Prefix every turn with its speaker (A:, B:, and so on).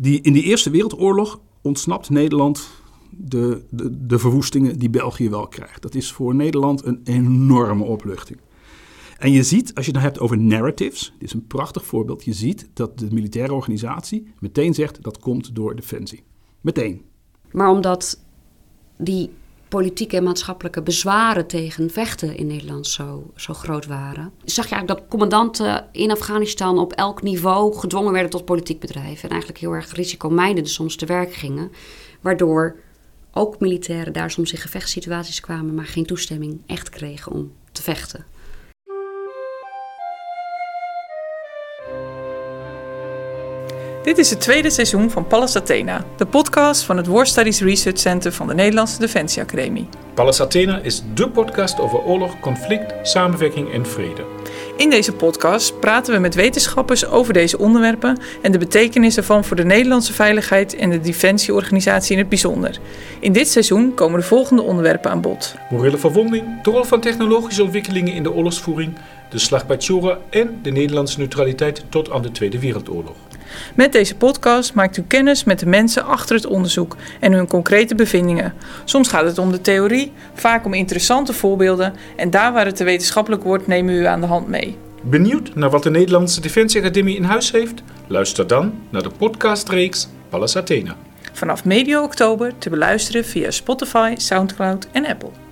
A: Die, in de Eerste Wereldoorlog ontsnapt Nederland de, de, de verwoestingen die België wel krijgt. Dat is voor Nederland een enorme opluchting. En je ziet, als je het hebt over narratives, dit is een prachtig voorbeeld, je ziet dat de militaire organisatie meteen zegt dat komt door defensie. Meteen.
B: Maar omdat die politieke en maatschappelijke bezwaren tegen vechten in Nederland zo, zo groot waren, zag je eigenlijk dat commandanten in Afghanistan op elk niveau gedwongen werden tot politiek bedrijven. En eigenlijk heel erg risicomijdend soms te werk gingen. Waardoor ook militairen daar soms in gevechtssituaties kwamen, maar geen toestemming echt kregen om te vechten.
C: Dit is het tweede seizoen van Pallas Athena, de podcast van het War Studies Research Center van de Nederlandse Defensie Academie.
D: Pallas Athena is dé podcast over oorlog, conflict, samenwerking en vrede.
C: In deze podcast praten we met wetenschappers over deze onderwerpen en de betekenis ervan voor de Nederlandse veiligheid en de defensieorganisatie in het bijzonder. In dit seizoen komen de volgende onderwerpen aan bod:
D: morele verwonding, de rol van technologische ontwikkelingen in de oorlogsvoering, de slag bij Chora en de Nederlandse neutraliteit tot aan de Tweede Wereldoorlog.
C: Met deze podcast maakt u kennis met de mensen achter het onderzoek en hun concrete bevindingen. Soms gaat het om de theorie, vaak om interessante voorbeelden en daar waar het te wetenschappelijk wordt nemen we u aan de hand mee.
D: Benieuwd naar wat de Nederlandse Defensie Academie in huis heeft? Luister dan naar de podcastreeks Pallas Athena.
C: Vanaf medio oktober te beluisteren via Spotify, Soundcloud en Apple.